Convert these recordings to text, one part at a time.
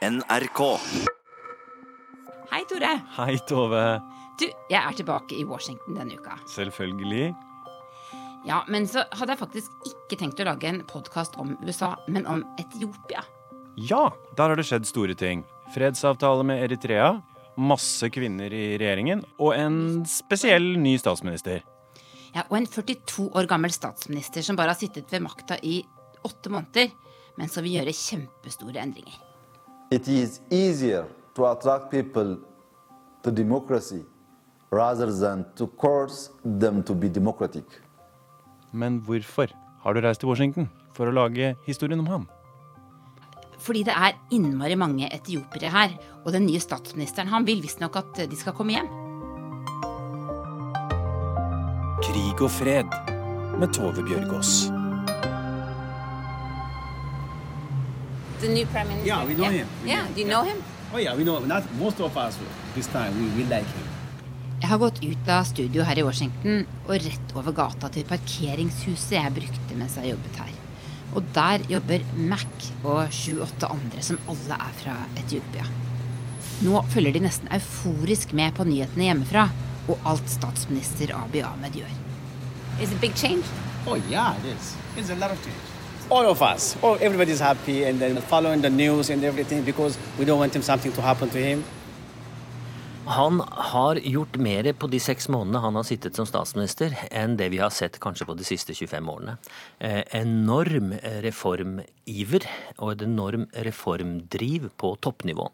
NRK. Hei, Tore. Hei, Tove. Du, jeg er tilbake i Washington denne uka. Selvfølgelig. Ja, Men så hadde jeg faktisk ikke tenkt å lage en podkast om USA, men om Etiopia. Ja, der har det skjedd store ting. Fredsavtale med Eritrea, masse kvinner i regjeringen og en spesiell ny statsminister. Ja, Og en 42 år gammel statsminister som bare har sittet ved makta i åtte måneder, men som vil gjøre kjempestore endringer. It is easier to attract people to democracy rather than to coerce them to be democratic. Men hvorfor har du reist til Washington? For å lage historien om ham? Fordi det er innmari mange etiopiere her, og den nye statsministeren han vil visstnok at de skal komme hjem. Krig og fred med Tove Bjørgaas. The new prime minister. Yeah, we know him. We Yeah, know- do you know him? Oh yeah, we know. Not most of us this time. We, we like him. Jeg har gått ut av studio her i Washington og rett over gata til parkeringshuset jeg brukte mens jeg jobbet her. Og der jobber Mac og sju-åtte andre som alle er fra Etiopia. Nå følger de nesten euforisk med på nyhetene hjemmefra og alt statsminister Abiy Ahmed gjør. Is it big change? Oh yeah, it is. It's a lot of change. All of us, all, everybody's happy and then following the news and everything because we don't want him something to happen to him. Han har gjort mer på de seks månedene han har sittet som statsminister, enn det vi har sett kanskje på de siste 25 årene. Eh, enorm reformiver og et enorm reformdriv på toppnivå.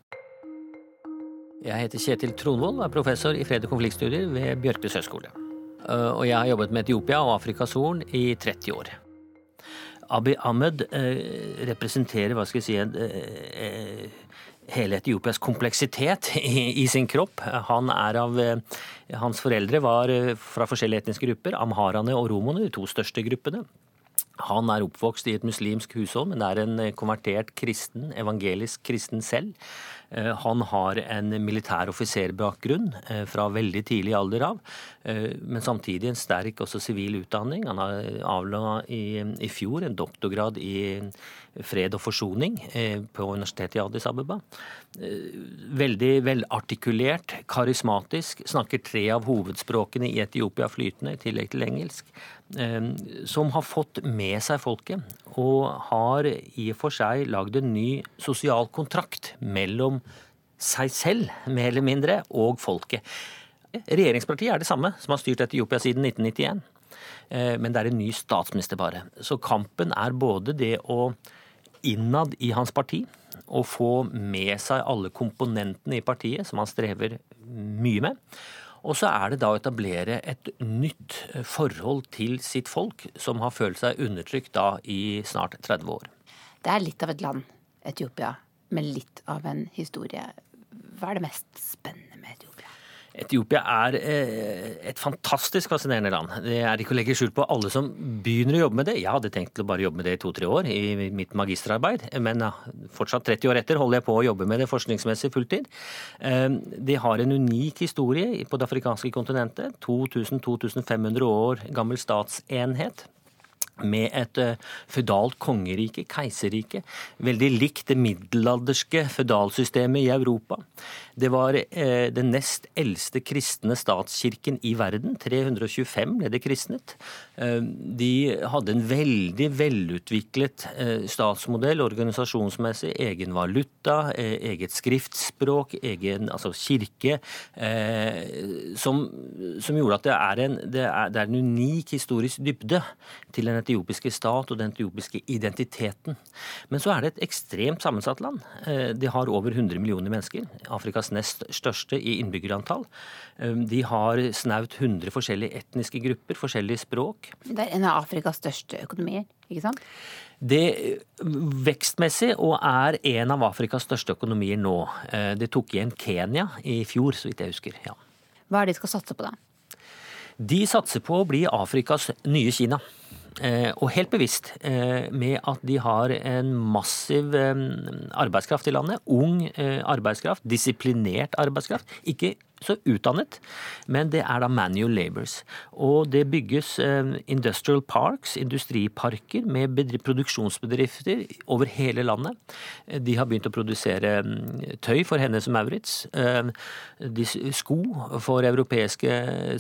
Jeg heter Kjetil Tronvold og er professor i fred- og konfliktstudier ved Bjørknes høgskole. Eh, og jeg har jobbet med Etiopia og Afrikas Horn i 30 år. Abiy Ahmed eh, representerer hva skal jeg si, en, eh, eh, hele Etiopias kompleksitet i, i sin kropp. Han er av Hans foreldre var fra forskjellige etniske grupper. Amharaene og romoene, de to største gruppene. Han er oppvokst i et muslimsk hushold, men er en eh, konvertert kristen, evangelisk kristen selv. Eh, Han har en militær offiserbakgrunn eh, fra veldig tidlig alder av, men samtidig en sterk også sivil utdanning. Han har avla i, i fjor en doktorgrad i fred og forsoning på Universitetet i Addis Abeba. Veldig velartikulert, karismatisk, snakker tre av hovedspråkene i Etiopia flytende, i tillegg til engelsk. Eh, Som har fått med seg folket, og har i og for seg lagd en ny sosial kontrakt mellom seg selv, mer eller mindre, og folket. Regjeringspartiet er det samme, som har styrt Etiopia siden 1991. Eh, Men det er en ny statsminister bare. Så kampen er både det å innad i hans parti å få med seg alle komponentene i partiet, som han strever mye med. Og så er det da å etablere et nytt forhold til sitt folk, som har følt seg undertrykt da i snart 30 år. Det er litt av et land, Etiopia, med litt av en historie. Hva er det mest spennende? Etiopia er eh, et fantastisk fascinerende land. Det er ikke å legge skjul på alle som begynner å jobbe med det. Jeg hadde tenkt å bare jobbe med det i to-tre år i mitt magisterarbeid, men fortsatt 30 år etter holder jeg på å jobbe med det forskningsmessig fulltid. Eh, De har en unik historie på det afrikanske kontinentet. 2000-2500 år gammel statsenhet med et uh, føydalt kongerike, keiserrike, veldig likt det middelalderske føydalsystemet i Europa. Det var eh, den nest eldste kristne statskirken i verden. 325 ble det kristnet. Eh, de hadde en veldig velutviklet eh, statsmodell organisasjonsmessig. Egen valuta, eh, eget skriftspråk, egen altså kirke. Eh, som, som gjorde at det er, en, det, er, det er en unik historisk dybde til den etiopiske stat og den etiopiske identiteten. Men så er det et ekstremt sammensatt land. Eh, De har over 100 millioner mennesker. Afrikas nest største i innbyggerantall. Eh, De har snaut 100 forskjellige etniske grupper, forskjellige språk. Det er en av Afrikas største økonomier, ikke sant? Det vekstmessig og er en av Afrikas største økonomier nå. Eh, Det tok igjen Kenya i fjor, så vidt jeg husker. ja. Hva er det de skal satse på, da? De satser på å bli Afrikas nye Kina. Eh, og helt bevisst eh, med at de har en massiv eh, arbeidskraft i landet. Ung arbeidskraft, disiplinert arbeidskraft. Ikke så utdannet, men det er da manual labors. Og det bygges eh, industrial parks, industriparker, med produksjonsbedrifter over hele landet. De har begynt å produsere mm, tøy for henne som Maurits, eh, sko for europeiske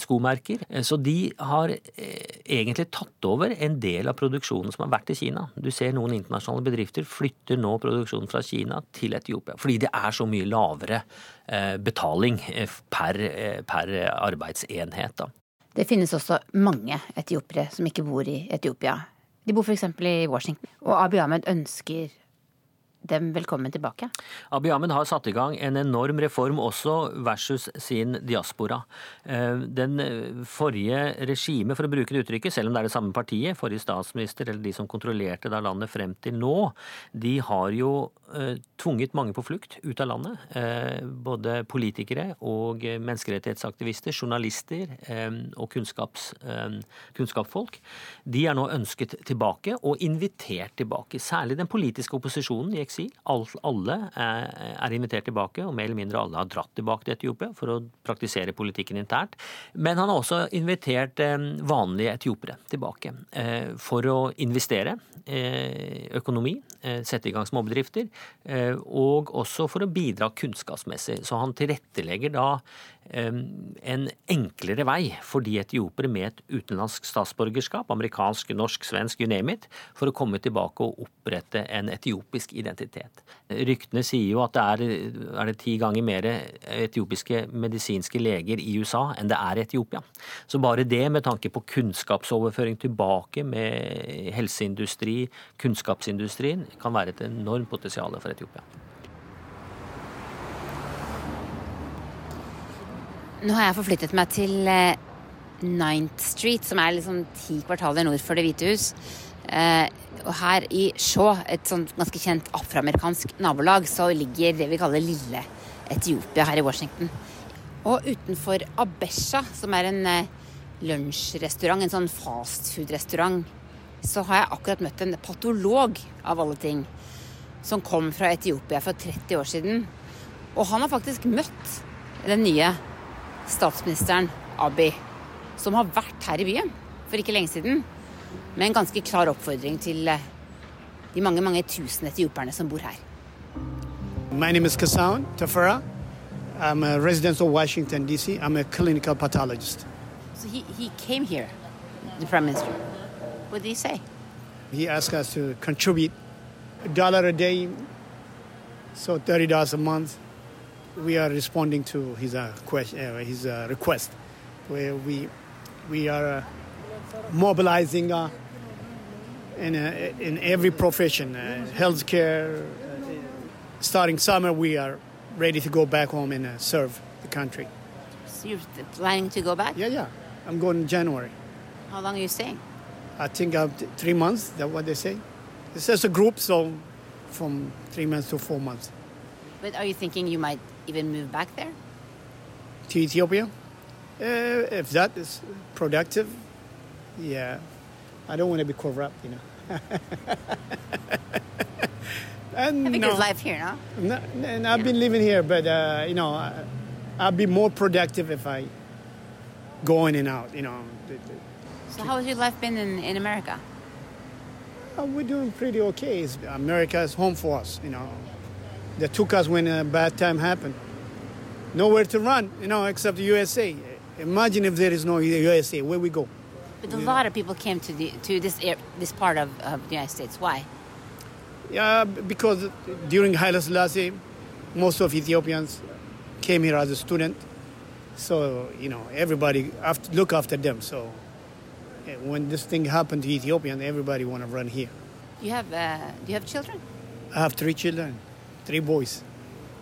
skomerker. Så de har eh, egentlig tatt over en del av produksjonen som har vært i Kina. Du ser noen internasjonale bedrifter flytter nå produksjonen fra Kina til Etiopia, fordi det er så mye lavere betaling eh, per arbeidsenhet. Da. Det finnes også mange etiopere som ikke bor i Etiopia. De bor f.eks. i Washington. Og Abiy Ahmed ønsker dem velkommen tilbake? Abiy Ahmed har satt i gang en enorm reform også versus sin diaspora. Eh, den forrige regimet, for å bruke det uttrykket, selv om det er det samme partiet, forrige statsminister eller de som kontrollerte da landet frem til nå, de har jo eh, tvunget mange på flukt ut av landet. Eh, både politikere og menneskerettighetsaktivister, journalister og kunnskaps, kunnskapsfolk. De er nå ønsket tilbake og invitert tilbake. Særlig den politiske opposisjonen i eksil. Alle er invitert tilbake, og mer eller mindre alle har dratt tilbake til Etiopia for å praktisere politikken internt. Men han har også invitert eh, vanlige etiopere tilbake eh, for å investere eh, økonomi, sette i gang småbedrifter, og også for å bidra kunnskapsmessig. Så han tilrettelegger da en enklere vei for de etiopere med et utenlandsk statsborgerskap, amerikansk, norsk, svensk, you name it, for å komme tilbake og opprette en etiopisk identitet. Ryktene sier jo at det er, er det ti ganger mer etiopiske medisinske leger i USA enn det er i Etiopia. Så bare det med tanke på kunnskapsoverføring tilbake med helseindustri, kunnskapsindustrien, kan være et enormt potensial for Etiopia. Nå har jeg forflyttet meg til 9th eh, Street, som er liksom ti kvartaler nord for Det hvite hus. Eh, og her i Shaw, et sånt ganske kjent afroamerikansk nabolag, så ligger det vi kaller lille Etiopia her i Washington. Og utenfor Abesha, som er en eh, lunsjrestaurant, en sånn fastfood-restaurant, så har jeg akkurat møtt en patolog, av alle ting, som kom fra Etiopia for 30 år siden. Og han har faktisk møtt den nye statsministeren Abiy, som har vært her i byen for ikke lenge siden, med en ganske klar oppfordring til eh, de mange mange tusen etioperne som bor her. My name is Kasaun Tafara. I'm a resident of Washington, D.C. I'm a clinical pathologist. So he, he came here, the prime minister. What did he say? He asked us to contribute a dollar a day, so $30 a month we are responding to his uh, question, uh, his uh, request, where we we are uh, mobilizing uh, in uh, in every profession, healthcare. starting summer, we are ready to go back home and serve the country. So you're planning to go back? Yeah, yeah. I'm going in January. How long are you staying? I think uh, three months. That's what they say. It's just a group, so from three months to four months. But are you thinking you might even move back there? To Ethiopia? Uh, if that is productive, yeah. I don't want to be corrupt, you know. and a no, life here, no? no and I've yeah. been living here, but uh, you know, I, I'd be more productive if I go in and out, you know. So how has your life been in, in America? Uh, we're doing pretty okay. America is home for us, you know that took us when a bad time happened. Nowhere to run, you know, except the USA. Imagine if there is no USA, where we go. But a lot of people came to the, to this this part of, of the United States. Why? Yeah, because during Haile Selassie, most of Ethiopians came here as a student. So you know, everybody have look after them. So eh, when this thing happened to Ethiopians, everybody want to run here. You have uh, do you have children? I have three children three boys.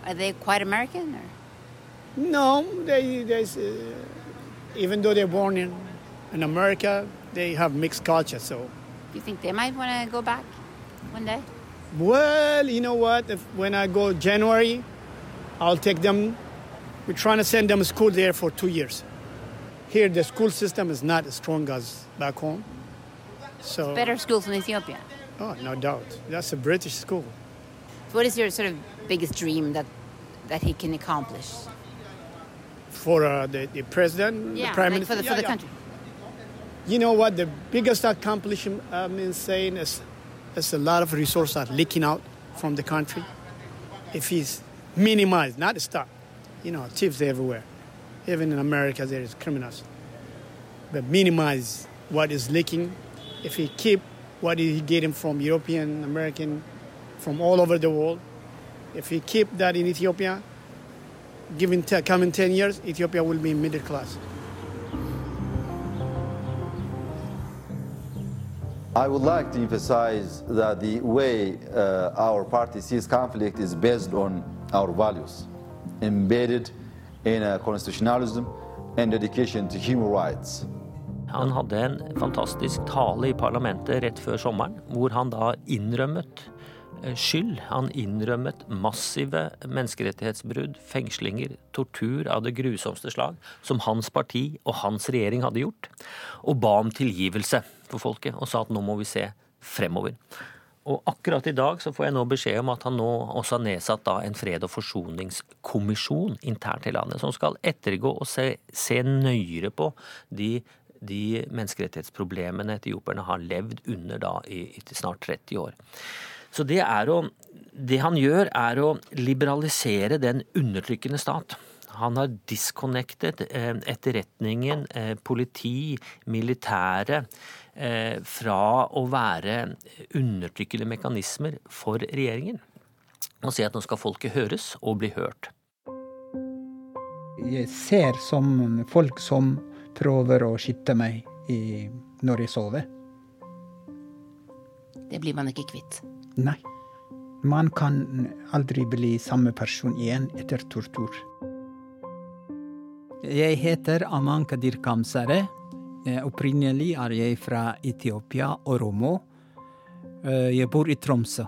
Are they quite American? Or? No, they, they uh, even though they're born in, in America, they have mixed culture. So, do you think they might want to go back one day? Well, you know what? If, when I go January, I'll take them. We're trying to send them to school there for two years. Here, the school system is not as strong as back home. So it's better schools in Ethiopia. Oh, no doubt. That's a British school. What is your sort of biggest dream that that he can accomplish? For uh, the, the president, Yeah, the prime like minister. for the, Yeah, for the yeah. country. You know what? The biggest accomplishment I mean, saying is, is a lot of resources are leaking out from the country. If he's minimized, not stop, you know, thieves everywhere. Even in America, there is criminals. But minimize what is leaking. If he keep what he getting from European, American, from all over the world, if he keep that in Ethiopia, given te- coming 10 years, Ethiopia will be middle class. I would like to emphasize that the way uh, our party sees conflict is based on our values, embedded in uh, constitutionalism and dedication to human rights. Han hadde en fantastisk tale i parlamentet rett før sommeren, hvor han da innrømmet skyld. Han innrømmet massive menneskerettighetsbrudd, fengslinger, tortur av det grusomste slag, som hans parti og hans regjering hadde gjort, og ba om tilgivelse for folket, og sa at nå må vi se fremover. Og akkurat i dag så får jeg nå beskjed om at han nå også har nedsatt da en fred- og forsoningskommisjon internt i landet, som skal ettergå og se, se nøyere på de, de menneskerettighetsproblemene etioperne har levd under da i, i snart 30 år. Så det er å Det han gjør, er å liberalisere den undertrykkende stat. Han har disconnected eh, etterretningen, eh, politi, militære eh, fra å være undertrykkende mekanismer for regjeringen. Og si at nå skal folket høres og bli hørt. Jeg ser som folk som prøver å skyte meg i, når jeg sover. Det blir man ikke kvitt. Nei. Man kan aldri bli samme person igjen etter tortur. Jeg heter Aman Kadir Kamsare. Eh, Opprinnelig er jeg fra Etiopia, Oromo. Romo. Jeg bor i Tromsø.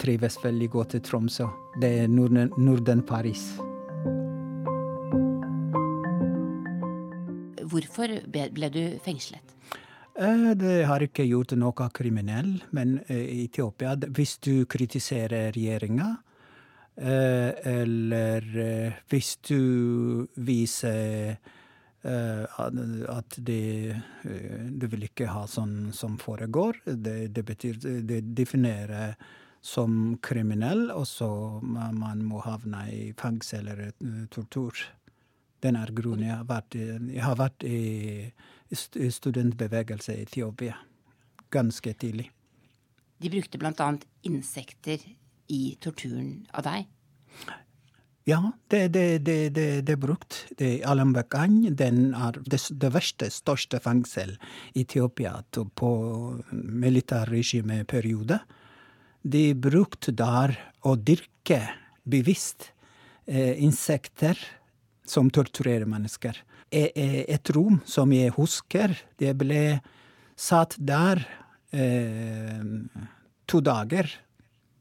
Trives veldig godt i Tromsø. Det er Norden, Norden Paris. Hvorfor ble du fengslet? Eh, Det har ikke gjort noe kriminell, men eh, i Etiopia, hvis du kritiserer regjeringa, eh, eller hvis du viser at du vil ikke ha sånn som foregår, det, det betyr Det definerer som kriminell, og så ma- man må havne i fengsel eller tortur. Den er grunnen jeg har vært jeg har vært i studentbevegelse i Etiopia ganske tidlig. De brukte annet insekter i torturen av deg. Ja, det, det, det, det, det er brukt. Det Alambakany, den er det, det verste, største fengsel i Etiopia på militærregimeperiode. De brukte der å dyrke bevisst eh, insekter som torturerer mennesker. Et rom som jeg husker, det ble satt der eh, to dager.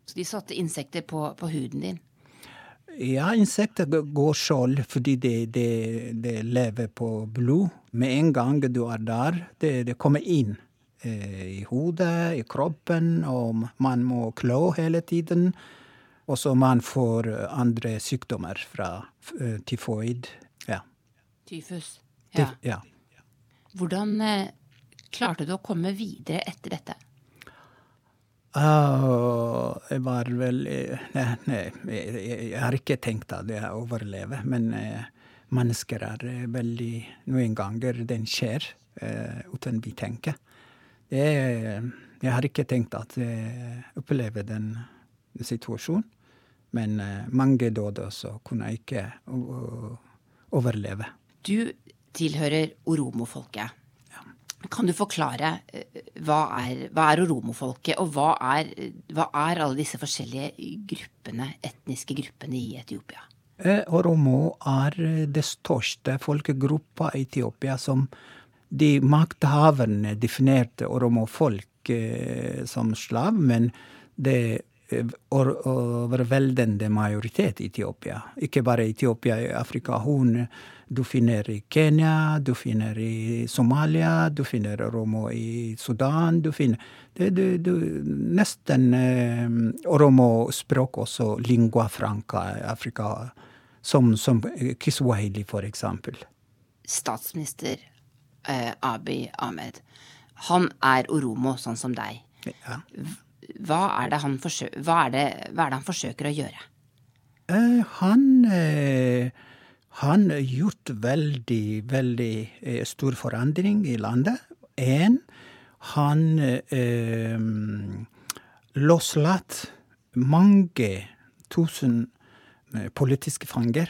Så de satte insekter på, på huden din. Ja, insekter går skjold fordi de, de, de lever på blod. Med en gang du er der, det, det kommer inn eh, i hodet, i kroppen, og man må klå hele tiden. Og så man får andre sykdommer fra eh, tyfoid. Tyfus. Ja. ja. Hvordan eh, klarte du å komme videre etter dette? Uh, jeg var vel eh, Nei, nei jeg, jeg, jeg har ikke tenkt at jeg overlever, men eh, mennesker er veldig Noen ganger den skjer eh, uten vi tenker. Er- jeg har ikke tenkt at jeg opplever den situasjonen, men mange døde, så kunne jeg ikke overleve. Du tilhører oromofolket. Kan du forklare eh, hva er, hva er oromofolket, og hva er, hva er alle disse forskjellige gruppene, etniske gruppene i Etiopia? Eh, Oromo er det største folkegruppa i Etiopia som de makthaverne definerte oromofolk eh, som slav, men det overveldende majoritet i Etiopia. Ikke bare Etiopia, i Afrika. Hun du finner i Kenya, du finner i Somalia, du finner oromo i Sudan. Du finner det, du, du, Nesten eh, oromo-språk også, lingua franca, i Afrika som, som Kiswahili, for eksempel. Statsminister eh, Abiy Ahmed, han er oromo, sånn som deg. Ja. Hva er, det han forsøker, hva, er det, hva er det han forsøker å gjøre? Eh, han eh, har gjort veldig, veldig eh, stor forandring i landet. En, han eh, løslatt mange tusen eh, politiske fanger.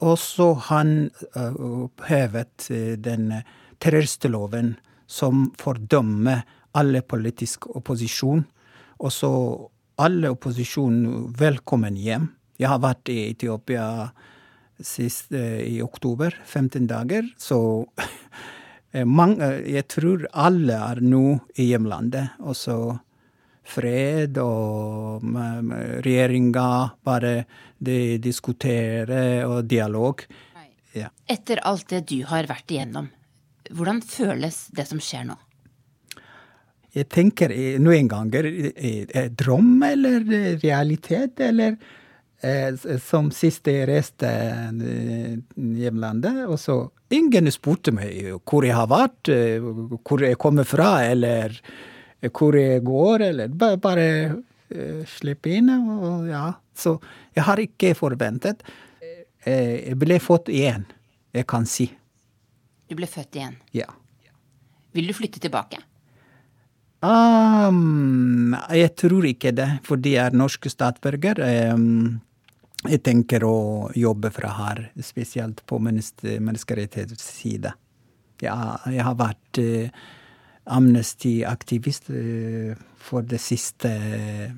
Og så han opphevet eh, den terroristloven som fordømmer alle politisk opposisjon. Også alle opposisjon velkommen hjem. Jeg har vært i Etiopia sist eh, i oktober, 15 dager, så mange, jeg tror alle er nå i hjemlandet. Også fred og regjeringa bare de diskuterer og dialog. Ja. Etter alt det du har vært igjennom, hvordan føles det som skjer nå? Jeg tenker noen ganger er drøm eller realitet, eller eh, som sist jeg reiste hjemlandet, og så Ingen spurte meg hvor jeg har vært, hvor jeg kommer fra, eller hvor jeg går, eller bare, bare slippe inn. Og, ja. Så jeg har ikke forventet. Jeg ble født igjen, jeg kan si. Du ble født igjen? Ja. Vil du flytte tilbake? Um, jeg tror ikke det, for de er norske statsborgere. Um, jeg tenker å jobbe fra her, spesielt på menneskerettighetssida. Ja, jeg har vært uh, Amnesty-aktivist uh, for det siste uh,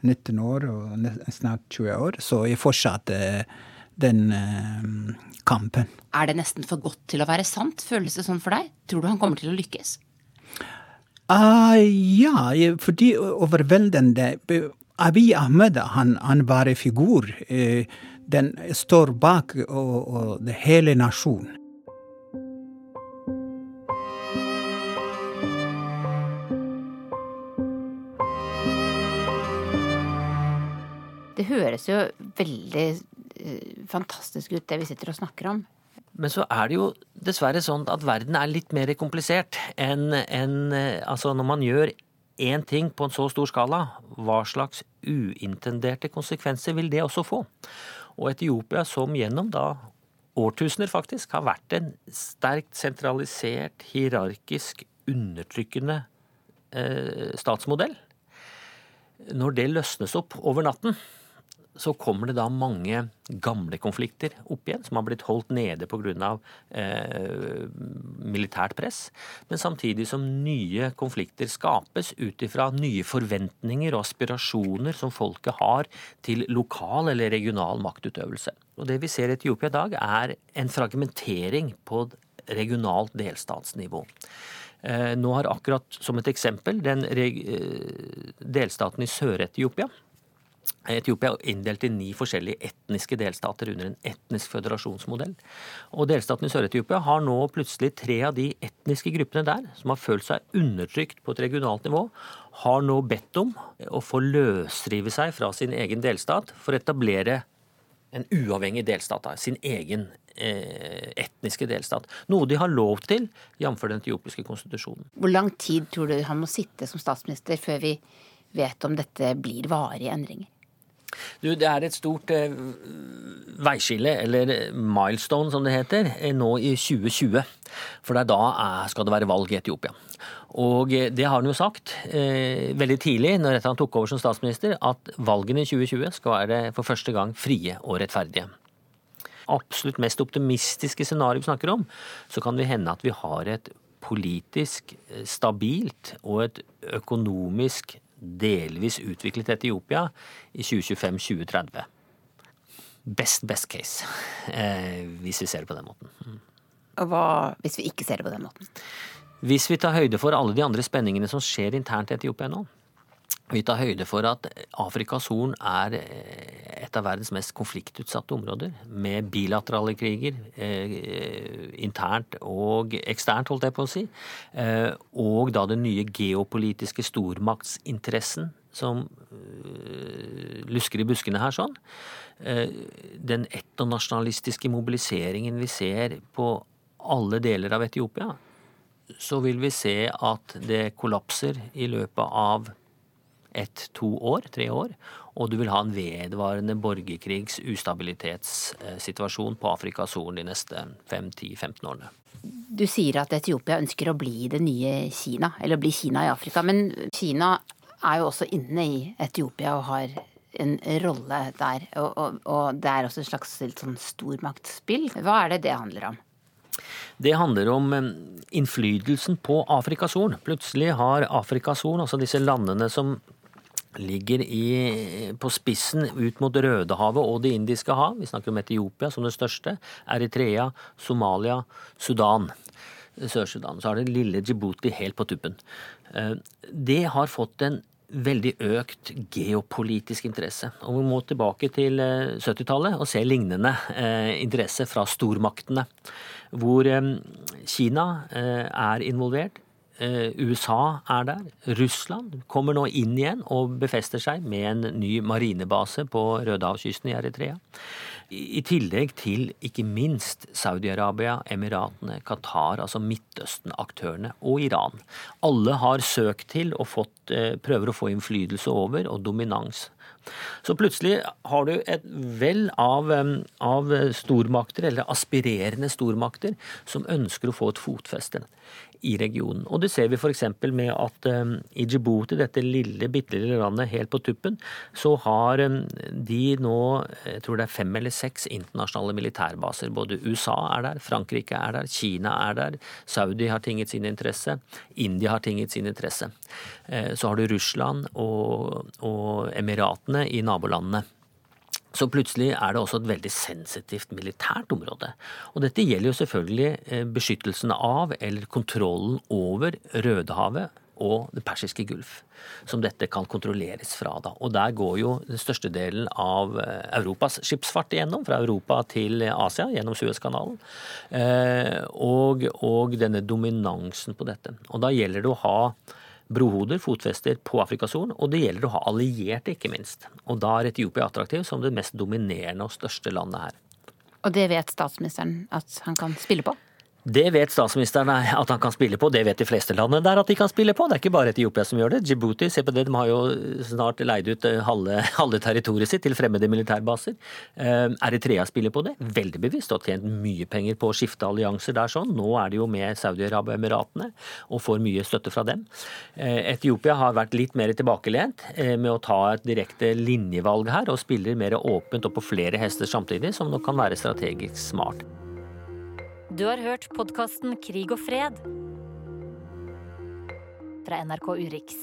19 år, og snart 20 år, så jeg fortsatte den kampen. Er det nesten for godt til å være sant? Føles det sånn for deg? Tror du han kommer til å lykkes? Uh, ja, fordi overveldende Abiy Ahmed han, han var en figur. Uh, den står bak og, og hele nasjonen. Det høres jo veldig uh, fantastisk ut, det vi sitter og snakker om. Men så er det jo dessverre sånn at verden er litt mer komplisert enn en, Altså, når man gjør én ting på en så stor skala, hva slags uintenderte konsekvenser vil det også få? Og Etiopia, som gjennom da årtusener faktisk har vært en sterkt sentralisert, hierarkisk, undertrykkende eh, statsmodell, når det løsnes opp over natten, så kommer det da mange gamle konflikter opp igjen, som har blitt holdt nede pga. Eh, militært press. Men samtidig som nye konflikter skapes ut ifra nye forventninger og aspirasjoner som folket har til lokal eller regional maktutøvelse. Og Det vi ser i Etiopia i dag, er en fragmentering på regionalt delstatsnivå. Eh, nå har akkurat som et eksempel den eh, delstaten i Sør-Etiopia Etiopia er inndelt i ni forskjellige etniske delstater under en etnisk føderasjonsmodell. Og delstaten i Sør-Etiopia har nå plutselig tre av de etniske gruppene der, som har følt seg undertrykt på et regionalt nivå, har nå bedt om å få løsrive seg fra sin egen delstat for å etablere en uavhengig delstat, sin egen eh, etniske delstat. Noe de har lov til, jf. den etiopiske konstitusjonen. Hvor lang tid tror du han må sitte som statsminister før vi vet om dette blir varige endringer? Du, Det er et stort eh, veiskille, eller milestone som det heter, eh, nå i 2020. For det er da er, skal det være valg i Etiopia. Og eh, det har han jo sagt eh, veldig tidlig når han tok over som statsminister, at valgene i 2020 skal være for første gang frie og rettferdige. Absolutt mest optimistiske scenario vi snakker om, så kan det hende at vi har et politisk stabilt og et økonomisk delvis utviklet Etiopia i 2025-2030. Best, best case, eh, hvis vi ser det på den måten. Mm. Og hva hvis vi ikke ser det på den måten? Hvis vi tar høyde for alle de andre spenningene som skjer internt i Etiopia nå, vi tar høyde for at Afrikas Horn er eh, et av verdens mest konfliktutsatte områder, med bilaterale kriger, eh, internt og eksternt, holdt jeg på å si, eh, og da den nye geopolitiske stormaktsinteressen som lusker i buskene her sånn. Den etnonasjonalistiske mobiliseringen vi ser på alle deler av Etiopia, så vil vi se at det kollapser i løpet av ett, to år, tre år. Og du vil ha en vedvarende borgerkrigs ustabilitetssituasjon på Afrikas Horn de neste 5-10-15 årene. Du sier at Etiopia ønsker å bli det nye Kina, eller bli Kina i Afrika. Men Kina er jo også inne i Etiopia og har en rolle der. Og, og, og det er også et slags sånn stormaktspill. Hva er det det handler om? Det handler om eh, innflytelsen på Afrikas Horn. Plutselig har Afrikas Horn, altså disse landene som ligger i, på spissen ut mot Rødehavet og Det indiske hav. Vi snakker om Etiopia som det største. Eritrea, Somalia, Sudan. Sør-Sudan. Så har det lille Djibouti helt på tuppen. Eh, det har fått en veldig økt geopolitisk interesse. Og vi må tilbake til 70-tallet eh, og se lignende eh, interesse fra stormaktene. Hvor Kina er involvert, USA er der. Russland kommer nå inn igjen og befester seg med en ny marinebase på Rødehavskysten i Eritrea. I tillegg til ikke minst Saudi-Arabia, Emiratene, Qatar, altså Midtøsten-aktørene, og Iran. Alle har søkt til og fått, eh, prøver å få innflytelse over og dominans. Så plutselig har du et vell av, av, stormakter, eller aspirerende stormakter, som ønsker å få et fotfeste i regionen. Og det ser vi f.eks. med at um, i Djibouti, dette lille, bitte lille landet helt på tuppen, så har um, de nå jeg tror det er fem eller seks internasjonale militærbaser. Både USA er der, Frankrike er der, Kina er der, Saudi har tinget sin interesse, India har tinget sin interesse. Uh, så har du Russland og, og Emiratene i nabolandene. Så plutselig er det også et veldig sensitivt militært område. Og dette gjelder jo selvfølgelig eh, beskyttelsen av eller kontrollen over Rødehavet og Det persiske gulf, som dette kan kontrolleres fra. da. Og der går jo den største delen av eh, Europas skipsfart igjennom, fra Europa til Asia gjennom Suezkanalen. Eh, og, og denne dominansen på dette. Og da gjelder det å ha brohoder, fotfester, på Afrikas Og det gjelder å ha allierte, ikke minst. Og da er Etiopia attraktiv som det mest dominerende og største landet her. Og det vet statsministeren at han kan spille på? Det vet statsministeren at han kan spille på, det vet de fleste landene der at de kan spille på. Det er ikke bare Etiopia som gjør det. Djibouti, se på det, de har jo snart leid ut eh, halve, halve territoriet sitt til fremmede militærbaser. Eh, Eritrea spiller på det, veldig bevisst, og har tjent mye penger på å skifte allianser der sånn. Nå er det jo med Saudi-Arabia og Emiratene, og får mye støtte fra dem. Eh, Etiopia har vært litt mer tilbakelent med å ta et direkte linjevalg her, og spiller mer åpent og på flere hester samtidig, som nok kan være strategisk smart. Du har hørt podkasten Krig og fred fra NRK Urix.